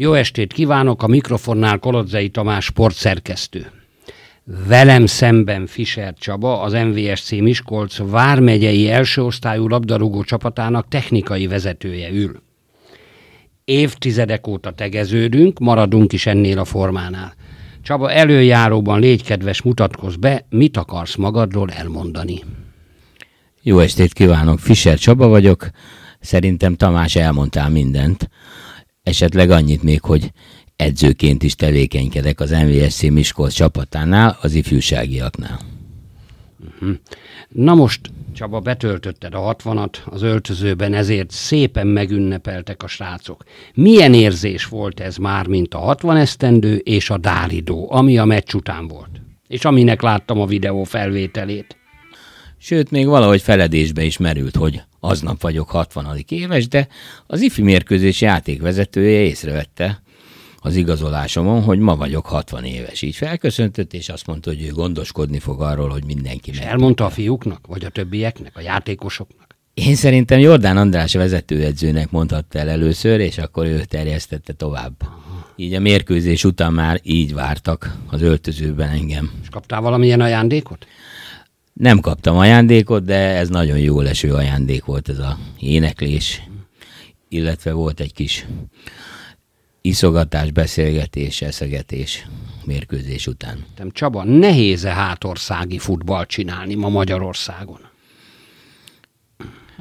Jó estét kívánok, a mikrofonnál Kolodzei Tamás sportszerkesztő. Velem szemben Fischer Csaba, az MVSC Miskolc vármegyei elsőosztályú labdarúgó csapatának technikai vezetője ül. Évtizedek óta tegeződünk, maradunk is ennél a formánál. Csaba, előjáróban légy kedves, mutatkozz be, mit akarsz magadról elmondani. Jó estét kívánok, Fischer Csaba vagyok. Szerintem Tamás elmondtál mindent. Esetleg annyit még, hogy edzőként is tevékenykedek az MVSC Miskolc csapatánál, az ifjúságiaknál. Uh-huh. Na most, Csaba, betöltötted a hatvanat az öltözőben, ezért szépen megünnepeltek a srácok. Milyen érzés volt ez már, mint a 60 esztendő és a Dálidó, ami a meccs után volt? És aminek láttam a videó felvételét. Sőt, még valahogy feledésbe is merült, hogy aznap vagyok 60. éves, de az ifi mérkőzés játékvezetője észrevette az igazolásomon, hogy ma vagyok 60 éves. Így felköszöntött, és azt mondta, hogy ő gondoskodni fog arról, hogy mindenki És elmondta a fiúknak, vagy a többieknek, a játékosoknak? Én szerintem Jordán András vezetőedzőnek mondhatta el először, és akkor ő terjesztette tovább. Így a mérkőzés után már így vártak az öltözőben engem. És kaptál valamilyen ajándékot? Nem kaptam ajándékot, de ez nagyon jó leső ajándék volt ez a éneklés, illetve volt egy kis iszogatás, beszélgetés, eszegetés mérkőzés után. Nem, Csaba, nehéz-e hátországi futball csinálni ma Magyarországon?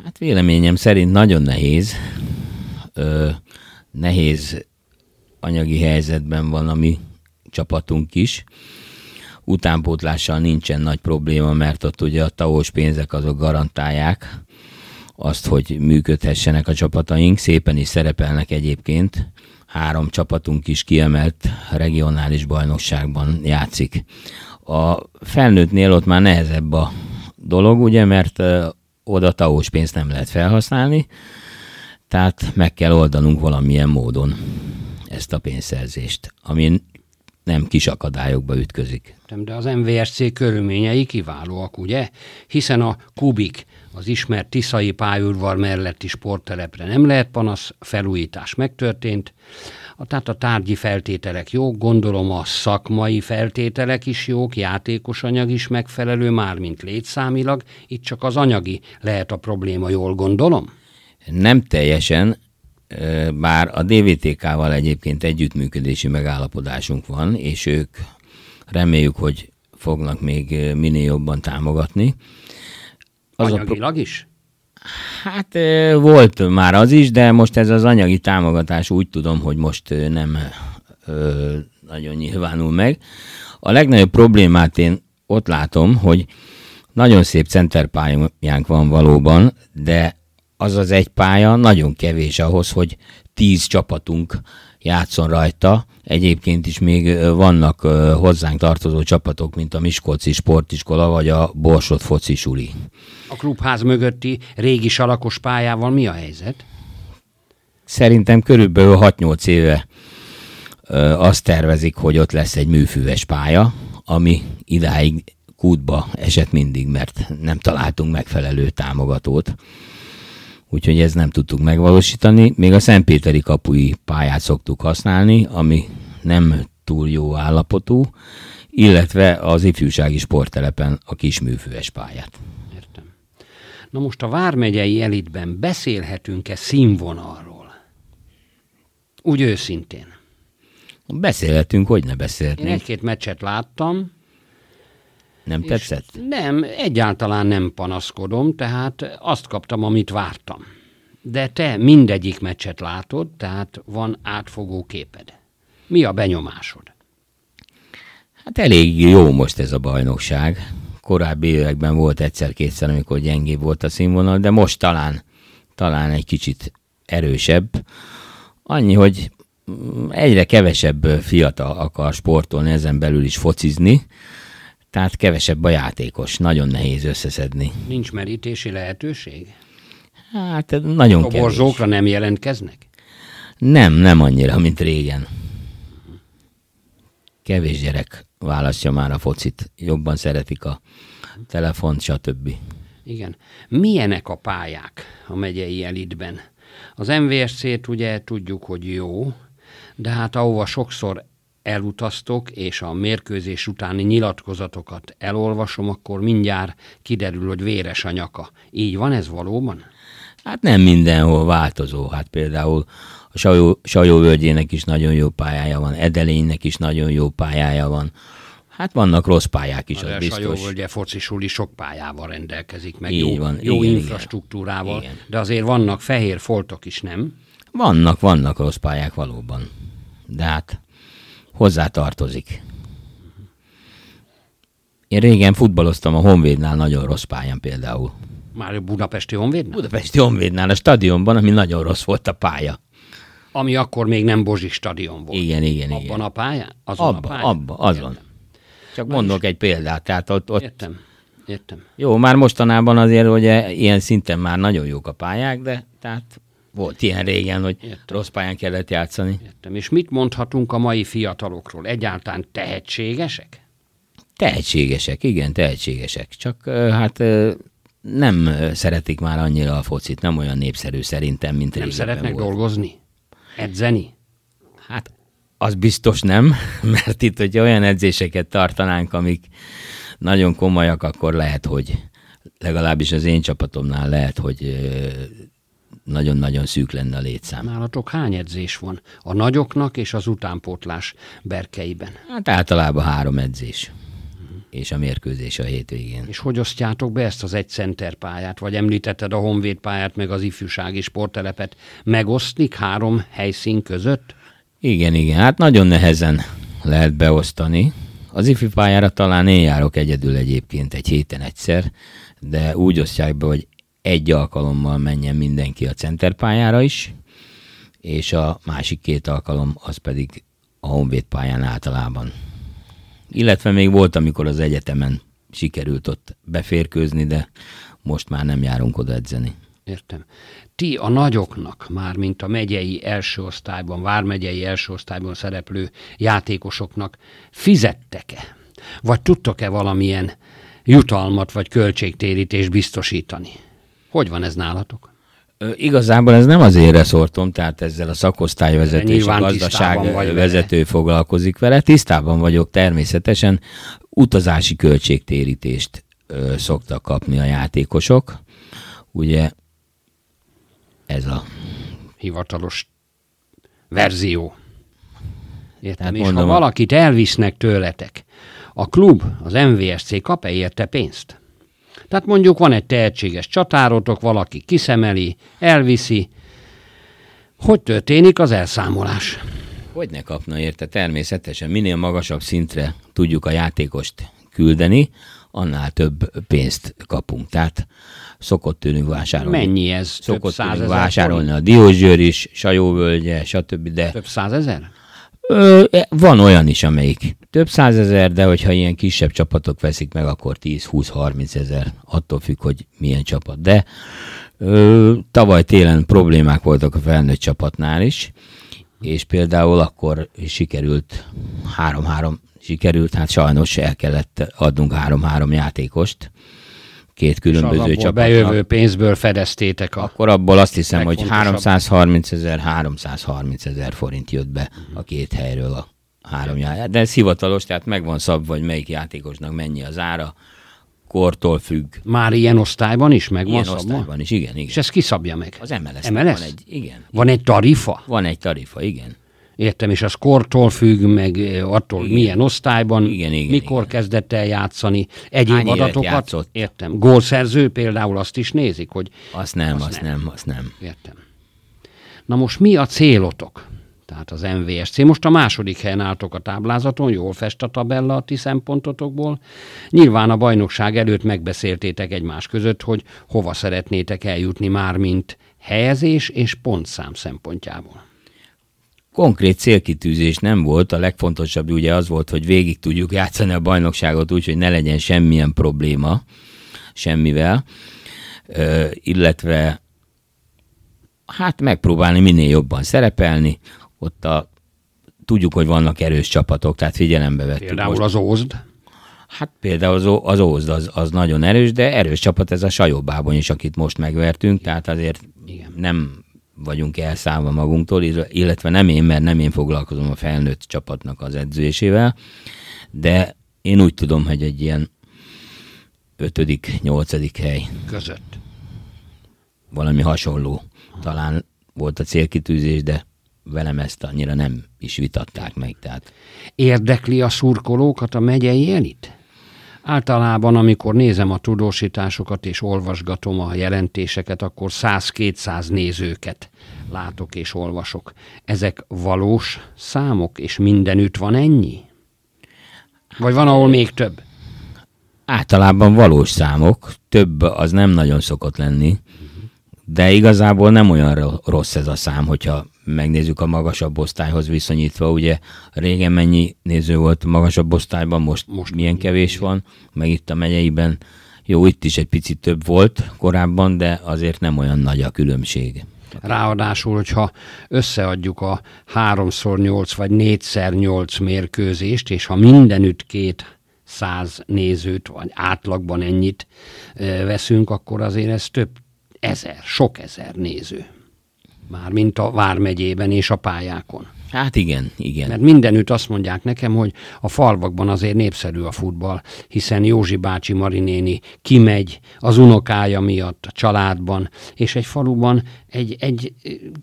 Hát véleményem szerint nagyon nehéz. Ö, nehéz anyagi helyzetben van a mi csapatunk is utánpótlással nincsen nagy probléma, mert ott ugye a taós pénzek azok garantálják azt, hogy működhessenek a csapataink. Szépen is szerepelnek egyébként. Három csapatunk is kiemelt regionális bajnokságban játszik. A felnőttnél ott már nehezebb a dolog, ugye, mert oda taós pénzt nem lehet felhasználni, tehát meg kell oldanunk valamilyen módon ezt a pénzszerzést, ami nem kis akadályokba ütközik. De az MVSC körülményei kiválóak, ugye? Hiszen a Kubik, az ismert Tiszai pályaudvar melletti sporttelepre nem lehet panasz, felújítás megtörtént, a, tehát a tárgyi feltételek jók, gondolom a szakmai feltételek is jók, játékos anyag is megfelelő, mármint létszámilag, itt csak az anyagi lehet a probléma, jól gondolom? Nem teljesen, bár a DVTK-val egyébként együttműködési megállapodásunk van, és ők reméljük, hogy fognak még minél jobban támogatni. Az Anyagilag pro- is? Hát volt már az is, de most ez az anyagi támogatás úgy tudom, hogy most nem ö, nagyon nyilvánul meg. A legnagyobb problémát én ott látom, hogy nagyon szép centerpályánk van valóban, de az az egy pálya nagyon kevés ahhoz, hogy tíz csapatunk játszon rajta. Egyébként is még vannak hozzánk tartozó csapatok, mint a Miskolci Sportiskola vagy a Borsod Foci Suli. A klubház mögötti régi salakos pályával mi a helyzet? Szerintem körülbelül 6-8 éve azt tervezik, hogy ott lesz egy műfüves pálya, ami idáig kútba esett mindig, mert nem találtunk megfelelő támogatót úgyhogy ezt nem tudtuk megvalósítani. Még a Szentpéteri kapui pályát szoktuk használni, ami nem túl jó állapotú, illetve az ifjúsági sporttelepen a kisműfőes pályát. Értem. Na most a Vármegyei elitben beszélhetünk-e színvonalról? Úgy őszintén. Beszélhetünk, hogy ne beszélhetnénk. Én egy-két meccset láttam, nem tetszett? Nem, egyáltalán nem panaszkodom, tehát azt kaptam, amit vártam. De te mindegyik meccset látod, tehát van átfogó képed. Mi a benyomásod? Hát elég jó most ez a bajnokság. Korábbi években volt egyszer-kétszer, amikor gyengébb volt a színvonal, de most talán, talán egy kicsit erősebb. Annyi, hogy egyre kevesebb fiatal akar sportolni, ezen belül is focizni, tehát kevesebb a játékos, nagyon nehéz összeszedni. Nincs merítési lehetőség? Hát nagyon a borzókra nem jelentkeznek? Nem, nem annyira, mint régen. Kevés gyerek választja már a focit, jobban szeretik a telefont, stb. Igen. Milyenek a pályák a megyei elitben? Az MVSC-t ugye tudjuk, hogy jó, De hát ahova sokszor elutaztok, és a mérkőzés utáni nyilatkozatokat elolvasom, akkor mindjárt kiderül, hogy véres a nyaka. Így van ez valóban? Hát nem mindenhol változó. Hát például a Sajó, Sajó völgyének is nagyon jó pályája van, Edelénynek is nagyon jó pályája van. Hát vannak rossz pályák is, az A biztos. Sajóvölgye focisuli sok pályával rendelkezik, meg Így jó, van, jó igen, infrastruktúrával, igen. de azért vannak fehér foltok is, nem? Vannak, vannak rossz pályák valóban. De hát hozzá tartozik. Én régen futballoztam a Honvédnál nagyon rossz pályán például. Már a budapesti honvédnál? Budapesti Honvédnál a stadionban, ami nagyon rossz volt a pálya. Ami akkor még nem Bozsi stadion volt. Igen, igen, Abban igen. a pályán? Azon a Abba, pályán? abba, azon. Csak mondok egy példát, tehát ott, ott Értem, értem. Jó, már mostanában azért ugye ilyen szinten már nagyon jók a pályák, de tehát volt ilyen régen, hogy Értem. rossz pályán kellett játszani. Értem. És mit mondhatunk a mai fiatalokról? Egyáltalán tehetségesek? Tehetségesek, igen, tehetségesek. Csak hát nem szeretik már annyira a focit, nem olyan népszerű szerintem, mint Nem régebben szeretnek volt. dolgozni? Edzeni? Hát az biztos nem, mert itt, hogyha olyan edzéseket tartanánk, amik nagyon komolyak, akkor lehet, hogy legalábbis az én csapatomnál lehet, hogy nagyon-nagyon szűk lenne a létszám. Nálatok hány edzés van? A nagyoknak és az utánpótlás berkeiben. Hát általában három edzés, és a mérkőzés a hétvégén. És hogy osztjátok be ezt az egy center pályát? Vagy említetted a Honvéd pályát, meg az ifjúsági sporttelepet. Megosztlik három helyszín között? Igen, igen, hát nagyon nehezen lehet beosztani. Az ifi pályára talán én járok egyedül egyébként egy héten egyszer, de úgy osztják be, hogy egy alkalommal menjen mindenki a center pályára is, és a másik két alkalom az pedig a Honvéd pályán általában. Illetve még volt, amikor az egyetemen sikerült ott beférkőzni, de most már nem járunk oda edzeni. Értem. Ti a nagyoknak, már mint a megyei első osztályban, vármegyei első osztályban szereplő játékosoknak fizettek-e? Vagy tudtok-e valamilyen jutalmat vagy költségtérítést biztosítani? Hogy van ez nálatok? Igazából ez nem az én reszortom, tehát ezzel a szakosztályvezető és a gazdaság vagy vele. vezető foglalkozik vele. Tisztában vagyok természetesen. Utazási költségtérítést ö, szoktak kapni a játékosok. Ugye ez a... hivatalos verzió. Értem, Tehát és mondom, ha valakit elvisznek tőletek, a klub, az MVSC kap-e érte pénzt? Tehát mondjuk van egy tehetséges csatárotok, valaki kiszemeli, elviszi. Hogy történik az elszámolás? Hogy ne kapna érte? Természetesen minél magasabb szintre tudjuk a játékost küldeni, annál több pénzt kapunk. Tehát szokott tőlünk vásárolni. Mennyi ez? Szokott tőlünk vásárolni a Diósgyőr is, Sajóvölgye, stb. De Több százezer? Ö, van olyan is, amelyik több százezer, de hogyha ilyen kisebb csapatok veszik meg, akkor 10-20-30 ezer, attól függ, hogy milyen csapat. De ö, tavaly télen problémák voltak a felnőtt csapatnál is, és például akkor sikerült 3-3, sikerült, hát sajnos el kellett adnunk 3-3 játékost, két És különböző csapatnak. bejövő pénzből fedeztétek a... Akkor abból azt hiszem, hogy Legfontosabb. 330 ezer, 330 ezer forint jött be a két helyről a három játék. De ez hivatalos, tehát meg van szabva, hogy melyik játékosnak mennyi az ára, kortól függ. Már ilyen osztályban is megvan Ilyen szabva? osztályban is, igen, És igen. ezt kiszabja meg? Az MLS, MLS? van egy, igen. Van egy tarifa? Van egy tarifa, igen. Értem, és az kortól függ, meg attól Igen. milyen osztályban, Igen, igen, mikor igen. kezdett el játszani, egyéb Hány adatokat. Értem. Gólszerző például azt is nézik, hogy Azt nem, Azt azt, nem. nem, azt nem. értem. Na most mi a célotok? Tehát az MVSC. Most a második helyen álltok a táblázaton, jól fest a tabella a ti szempontotokból. Nyilván a bajnokság előtt megbeszéltétek egymás között, hogy hova szeretnétek eljutni már, mint helyezés és pontszám szempontjából. Konkrét célkitűzés nem volt, a legfontosabb ugye az volt, hogy végig tudjuk játszani a bajnokságot úgy, hogy ne legyen semmilyen probléma semmivel, ö, illetve hát megpróbálni minél jobban szerepelni, ott a, tudjuk, hogy vannak erős csapatok, tehát figyelembe vettük. Például most. az Ózd. Hát például az, az Ózd az, az nagyon erős, de erős csapat ez a Sajóbában is, akit most megvertünk, tehát azért Igen. nem vagyunk elszállva magunktól, illetve nem én, mert nem én foglalkozom a felnőtt csapatnak az edzésével, de én úgy tudom, hogy egy ilyen ötödik, nyolcadik hely között. Valami hasonló. Talán volt a célkitűzés, de velem ezt annyira nem is vitatták meg. Tehát. Érdekli a szurkolókat a megyei elit? Általában, amikor nézem a tudósításokat és olvasgatom a jelentéseket, akkor 100-200 nézőket látok és olvasok. Ezek valós számok, és mindenütt van ennyi? Vagy van, ahol még több? Általában valós számok, több az nem nagyon szokott lenni, de igazából nem olyan rossz ez a szám, hogyha megnézzük a magasabb osztályhoz viszonyítva, ugye régen mennyi néző volt a magasabb osztályban, most, most milyen kevés van, meg itt a megyeiben. Jó, itt is egy picit több volt korábban, de azért nem olyan nagy a különbség. Ráadásul, hogyha összeadjuk a 3x8 vagy 4x8 mérkőzést, és ha mindenütt két száz nézőt, vagy átlagban ennyit veszünk, akkor azért ez több ezer, sok ezer néző. Mármint a Vármegyében és a pályákon. Hát igen, igen. Mert mindenütt azt mondják nekem, hogy a falvakban azért népszerű a futball, hiszen Józsi bácsi Marinéni kimegy az unokája miatt a családban, és egy faluban egy, egy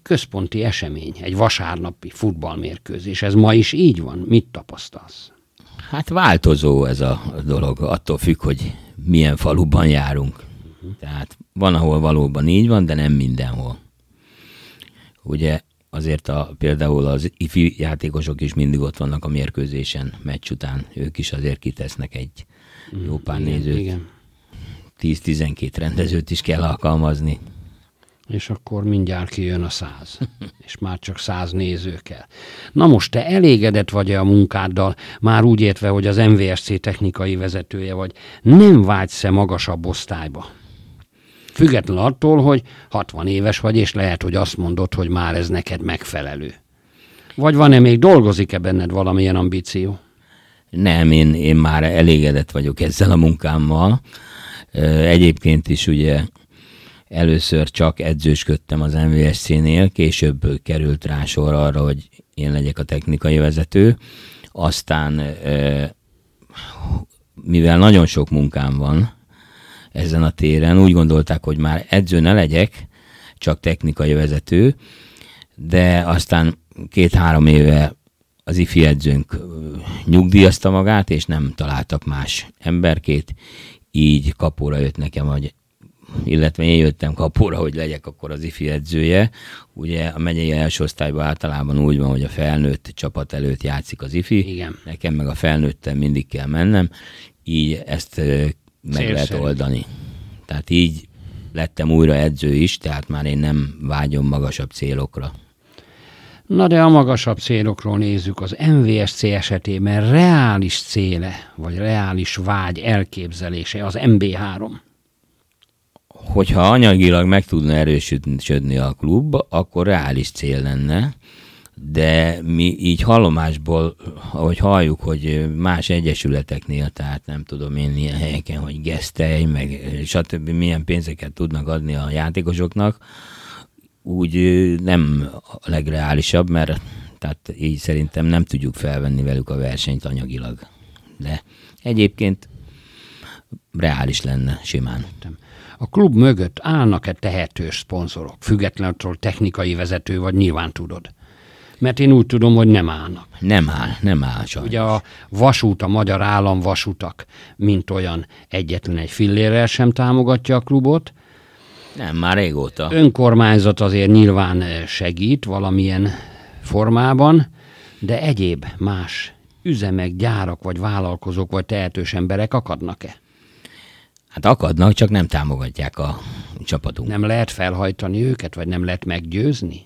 központi esemény, egy vasárnapi futballmérkőzés. Ez ma is így van? Mit tapasztalsz? Hát változó ez a dolog, attól függ, hogy milyen faluban járunk. Uh-huh. Tehát van, ahol valóban így van, de nem mindenhol. Ugye azért a, például az ifi játékosok is mindig ott vannak a mérkőzésen, meccs után. Ők is azért kitesznek egy jó pár igen, nézőt. Igen. 10-12 rendezőt is kell alkalmazni. És akkor mindjárt kijön a száz, és már csak száz néző kell. Na most te elégedett vagy-e a munkáddal, már úgy értve, hogy az MVSC technikai vezetője vagy, nem vágysz-e magasabb osztályba? Független attól, hogy 60 éves vagy, és lehet, hogy azt mondod, hogy már ez neked megfelelő. Vagy van-e még, dolgozik-e benned valamilyen ambíció? Nem, én, én már elégedett vagyok ezzel a munkámmal. Egyébként is ugye először csak edzősködtem az MVSC-nél, később került rá sor arra, hogy én legyek a technikai vezető. Aztán, mivel nagyon sok munkám van, ezen a téren. Úgy gondolták, hogy már edző ne legyek, csak technikai vezető, de aztán két-három éve az ifi edzőnk nyugdíjazta magát, és nem találtak más emberkét, így kapóra jött nekem, hogy illetve én jöttem kapóra, hogy legyek akkor az ifi edzője. Ugye a megyei első osztályban általában úgy van, hogy a felnőtt csapat előtt játszik az ifi. Igen. Nekem meg a felnőttem mindig kell mennem. Így ezt meg lehet oldani. Tehát így lettem újra edző is, tehát már én nem vágyom magasabb célokra. Na de a magasabb célokról nézzük, az MVSC esetében reális céle, vagy reális vágy elképzelése az MB3. Hogyha anyagilag meg tudna erősödni a klub, akkor reális cél lenne de mi így hallomásból, ahogy halljuk, hogy más egyesületeknél, tehát nem tudom én ilyen helyeken, hogy gesztelj, meg stb. milyen pénzeket tudnak adni a játékosoknak, úgy nem a legreálisabb, mert tehát így szerintem nem tudjuk felvenni velük a versenyt anyagilag. De egyébként reális lenne simán. A klub mögött állnak-e tehetős szponzorok, függetlenül technikai vezető vagy nyilván tudod? Mert én úgy tudom, hogy nem állnak. Nem áll, nem áll sajnos. Ugye a vasút, a magyar állam vasutak, mint olyan egyetlen egy fillérrel sem támogatja a klubot. Nem, már régóta. Önkormányzat azért nyilván segít valamilyen formában, de egyéb más üzemek, gyárak, vagy vállalkozók, vagy tehetős emberek akadnak-e? Hát akadnak, csak nem támogatják a csapatunk. Nem lehet felhajtani őket, vagy nem lehet meggyőzni?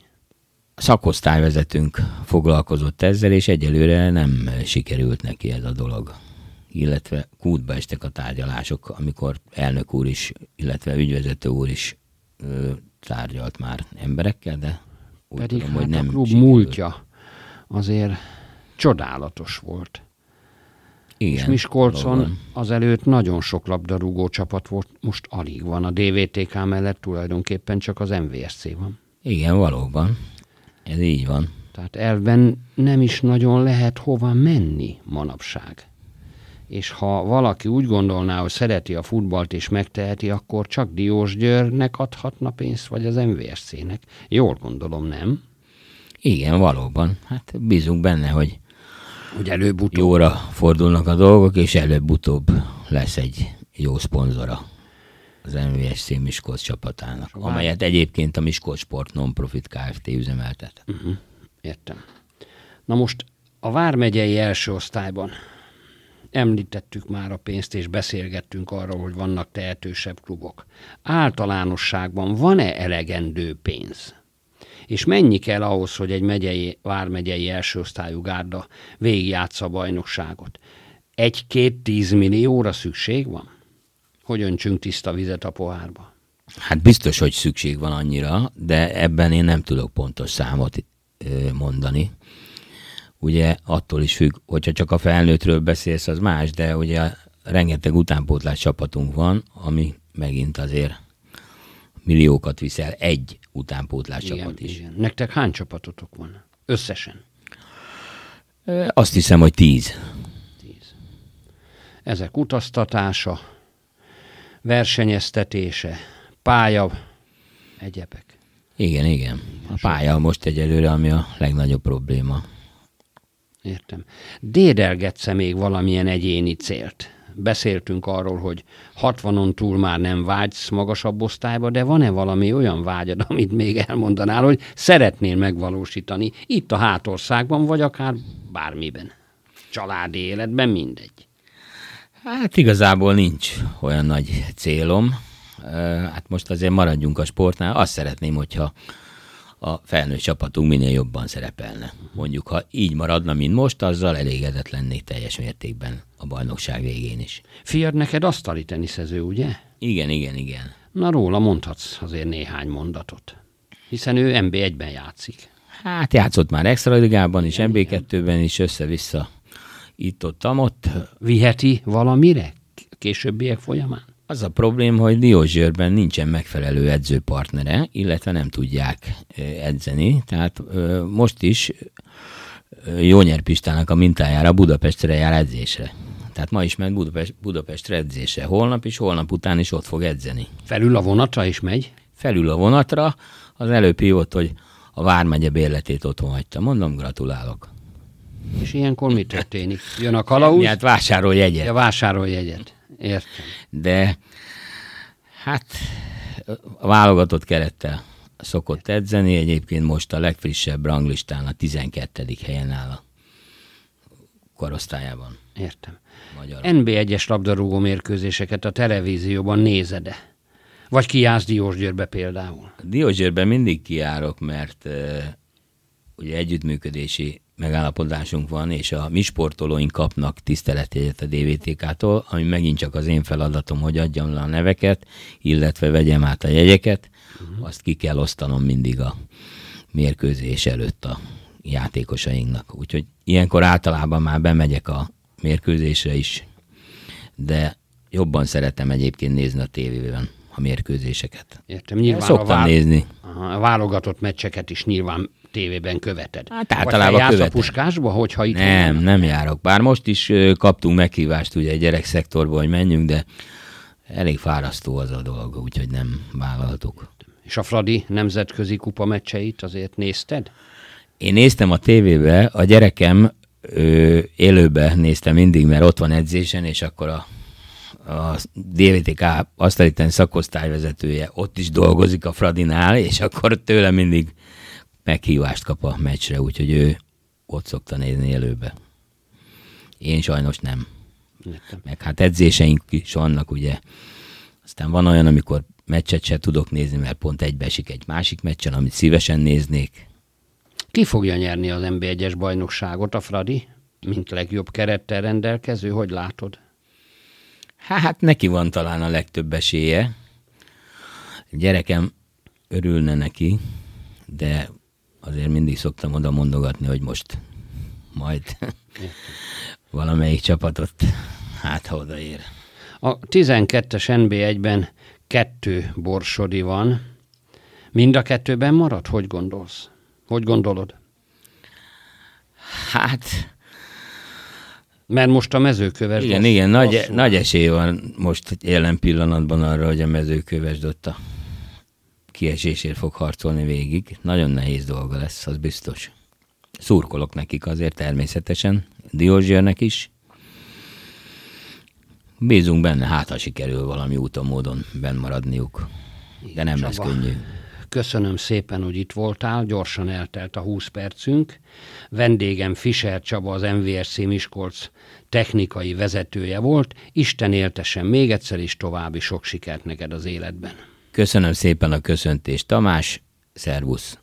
Szakosztályvezetőnk foglalkozott ezzel, és egyelőre nem sikerült neki ez a dolog. Illetve kútba estek a tárgyalások, amikor elnök úr is, illetve ügyvezető úr is ö, tárgyalt már emberekkel, de úgy Pedig tudom, hát hogy nem a klub sikerült. múltja azért csodálatos volt. Igen, és Miskolcon valóban. azelőtt nagyon sok labdarúgó csapat volt, most alig van. A DVTK mellett tulajdonképpen csak az MVSC van. Igen, valóban. Ez így van. Tehát elven nem is nagyon lehet hova menni manapság. És ha valaki úgy gondolná, hogy szereti a futballt és megteheti, akkor csak Diós Győrnek adhatna pénzt, vagy az MVSC-nek. Jól gondolom, nem? Igen, valóban. Hát bízunk benne, hogy Hogy előbb-utóbb. jóra fordulnak a dolgok, és előbb-utóbb lesz egy jó szponzora az MVSC Miskolc csapatának, vár- amelyet egyébként a Miskolc Sport Non-Profit Kft. üzemeltet. Uh-huh. Értem. Na most a Vármegyei első osztályban említettük már a pénzt, és beszélgettünk arról, hogy vannak tehetősebb klubok. Általánosságban van-e elegendő pénz? És mennyi kell ahhoz, hogy egy megyei, vármegyei első osztályú gárda végigjátsza a bajnokságot? Egy-két tíz millióra szükség van? Hogy öntsünk tiszta vizet a pohárba? Hát biztos, hogy szükség van annyira, de ebben én nem tudok pontos számot mondani. Ugye attól is függ, hogyha csak a felnőttről beszélsz, az más, de ugye rengeteg utánpótlás csapatunk van, ami megint azért milliókat viszel egy utánpótlás csapat is. igen. Nektek hány csapatotok van? Összesen? Azt hiszem, hogy tíz. Tíz. Ezek utaztatása, versenyeztetése, pálya, egyebek. Igen, igen. A pálya most egyelőre, ami a legnagyobb probléma. Értem. Dédelgetsz-e még valamilyen egyéni célt? Beszéltünk arról, hogy 60-on túl már nem vágysz magasabb osztályba, de van-e valami olyan vágyad, amit még elmondanál, hogy szeretnél megvalósítani itt a hátországban, vagy akár bármiben? Családi életben, mindegy. Hát igazából nincs olyan nagy célom. Hát most azért maradjunk a sportnál. Azt szeretném, hogyha a felnőtt csapatunk minél jobban szerepelne. Mondjuk, ha így maradna, mint most, azzal elégedett lennék teljes mértékben a bajnokság végén is. Fiad neked asztali teniszező, ugye? Igen, igen, igen. Na róla mondhatsz azért néhány mondatot. Hiszen ő MB1-ben játszik. Hát játszott már extra ligában is, MB2-ben is, össze-vissza itt-ott, ott. Viheti valamire későbbiek folyamán? Az a problém, hogy Diózsőrben nincsen megfelelő edzőpartnere, illetve nem tudják edzeni. Tehát most is Jónyer Pistának a mintájára Budapestre jár edzésre. Tehát ma is ment Budapest, Budapestre edzésre. Holnap is, holnap után is ott fog edzeni. Felül a vonatra is megy? Felül a vonatra, az előbb hívott, hogy a Vármegye bérletét otthon hagyta. Mondom, gratulálok. És ilyenkor mi történik? Jön a kalauz, Hát vásárolj jegyet. ja, vásárolj jegyet. Értem. de hát a válogatott kerettel szokott edzeni, egyébként most a legfrissebb ranglistán a 12. helyen áll a korosztályában. Értem. Magyar. NB1-es labdarúgó mérkőzéseket a televízióban nézed-e? Vagy kiállsz Diósgyőrbe például? Diózsérben mindig kiárok, mert uh, ugye együttműködési megállapodásunk van, és a mi sportolóink kapnak tiszteletjegyet a DVTK-tól, ami megint csak az én feladatom, hogy adjam le a neveket, illetve vegyem át a jegyeket, uh-huh. azt ki kell osztanom mindig a mérkőzés előtt a játékosainknak. Úgyhogy ilyenkor általában már bemegyek a mérkőzésre is, de jobban szeretem egyébként nézni a tévében a mérkőzéseket. Értem. Én Nyilván a, szoktam vál... nézni. Aha, a válogatott meccseket is nyilván tévében követed. Hát Vagy általában te jársz a követem. puskásba, hogyha itt Nem, nem járok. Bár most is kaptunk meghívást ugye egy gyerekszektorból, hogy menjünk, de elég fárasztó az a dolog, úgyhogy nem vállaltuk. És a Fradi nemzetközi kupa meccseit azért nézted? Én néztem a tévébe, a gyerekem ö, élőbe nézte mindig, mert ott van edzésen, és akkor a, a DVTK asztaliten szakosztályvezetője ott is dolgozik a Fradinál, és akkor tőle mindig meghívást kap a meccsre, úgyhogy ő ott szokta nézni élőbe. Én sajnos nem. Értem. Meg hát edzéseink is vannak, ugye. Aztán van olyan, amikor meccset se tudok nézni, mert pont egybeesik egy másik meccsen, amit szívesen néznék. Ki fogja nyerni az NB1-es bajnokságot, a Fradi? Mint legjobb kerettel rendelkező, hogy látod? Hát neki van talán a legtöbb esélye. Gyerekem örülne neki, de azért mindig szoktam oda mondogatni, hogy most majd valamelyik csapatot hát ha odaér. A 12-es NB1-ben kettő borsodi van, Mind a kettőben marad? Hogy gondolsz? Hogy gondolod? Hát, Mert most a mezőköves igen, igen, nagy, nagy esély van most jelen pillanatban arra, hogy a mezőköves Dotta kiesésért fog harcolni végig. Nagyon nehéz dolga lesz, az biztos. Szurkolok nekik azért természetesen, Diózsérnek is. Bízunk benne, hát ha sikerül valami úton, módon benn maradniuk. De nem lesz Csaba. könnyű. Köszönöm szépen, hogy itt voltál, gyorsan eltelt a 20 percünk. Vendégem Fischer Csaba, az MVSC Miskolc technikai vezetője volt. Isten éltesen még egyszer is további sok sikert neked az életben. Köszönöm szépen a köszöntést, Tamás. Szervusz!